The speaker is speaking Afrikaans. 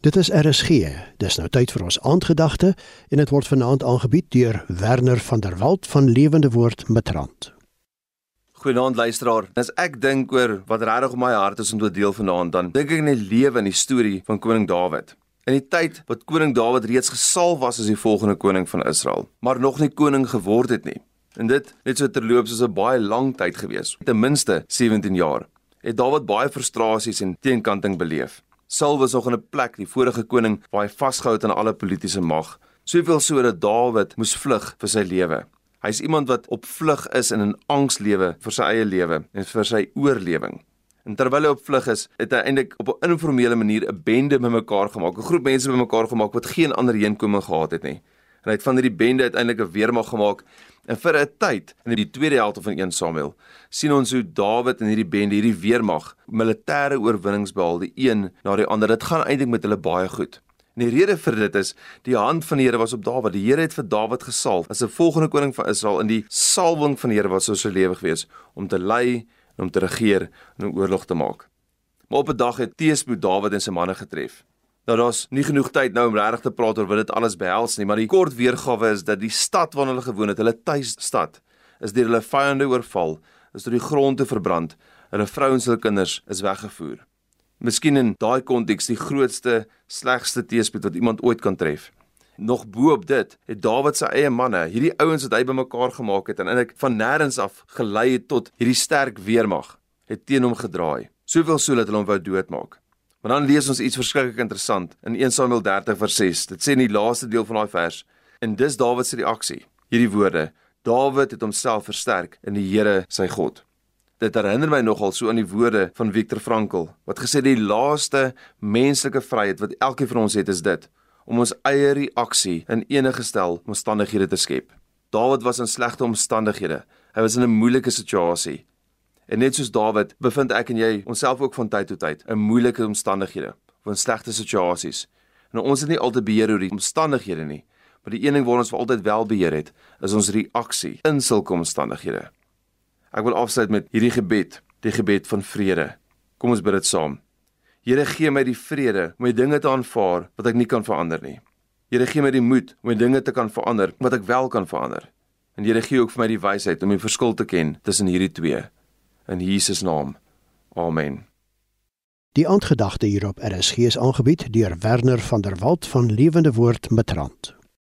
Dit is RSG. Dis nou tyd vir ons aandgedagte en dit word vanaand aangebied deur Werner van der Walt van Lewende Woord Matrant. Goeienaand luisteraar. As ek dink oor wat regtig op my hart is om te deel vanaand, dan dink ek aan die lewe en die storie van koning Dawid. In die tyd wat koning Dawid reeds gesalf was as die volgende koning van Israel, maar nog nie koning geword het nie. En dit net so terloops is 'n baie lang tyd gewees, ten minste 17 jaar. Het Dawid baie frustrasies en teenkanting beleef. Saul was nog in 'n plek, die vorige koning, waar hy vasgehou het aan alle politieke mag. Soveel so dat Dawid moes vlug vir sy lewe. Hy's iemand wat op vlug is in angs lewe vir sy eie lewe en vir sy oorlewing. En terwyl hy op vlug is, het hy eintlik op 'n informele manier 'n bende bymekaar gemaak, 'n groep mense bymekaar gemaak wat geen ander heenkoming gehad het nie. En hy het van hierdie bende uiteindelik 'n weermag gemaak En vir 'n tyd in die tweede helfte van 1 Samuel sien ons hoe Dawid en hierdie bende, hierdie weermag, militêre oorwinnings behaal, die een na die ander. Dit gaan eintlik met hulle baie goed. En die rede vir dit is die hand van die Here was op Dawid. Die Here het vir Dawid gesalf as 'n volgende koning van Israel in die salwing van die Here was so lewe gewees om te lei en om te regeer en 'n oorlog te maak. Maar op 'n dag het teespoed Dawid en sy manne getref. Nou daar's nie genoeg tyd nou om regtig te praat oor wat dit alles behels nie, maar die kort weergawe is dat die stad waarin hulle gewoon het, hulle tuisstad, is deur hulle vyande oorval, is deur die grond te verbrand, hulle vrouens en hulle kinders is weggevoer. Miskien in daai konteks die grootste, slegste teëspoed wat iemand ooit kan tref. Nog bo-op dit, het Dawid sy eie manne, hierdie ouens wat hy bymekaar gemaak het en eintlik van nêrens af gelei het tot hierdie sterk weermag, het teen hom gedraai. Soveel so dat hulle hom wou doodmaak. Maar dan lees ons iets verskriklik interessant in 1 Samuel 30 vers 6. Dit sê in die laaste deel van daai vers: "En dis Dawid se reaksie. Hierdie woorde: Dawid het homself versterk in die Here sy God." Dit herinner my nogal so aan die woorde van Viktor Frankl wat gesê die laaste menslike vryheid wat elkeen van ons het is dit om ons eie reaksie in enige stel omstandighede te skep. Dawid was in slegte omstandighede. Hy was in 'n moeilike situasie. En net soos Dawid, bevind ek en jy onsself ook van tyd tot tyd in moeilike omstandighede, of in slegte situasies. En ons het nie altyd beheer oor die omstandighede nie, maar die een ding waar ons vir altyd wel beheer het, is ons reaksie in sulke omstandighede. Ek wil afsluit met hierdie gebed, die gebed van vrede. Kom ons bid dit saam. Here gee my die vrede om my dinge te aanvaar wat ek nie kan verander nie. Here gee my die moed om my dinge te kan verander wat ek wel kan verander. En Here gee ook vir my die wysheid om die verskil te ken tussen hierdie twee in Jesus naam. Amen. Die aandgedagte hierop is aangebied deur Werner van der Walt van Lewende Woord Matrant.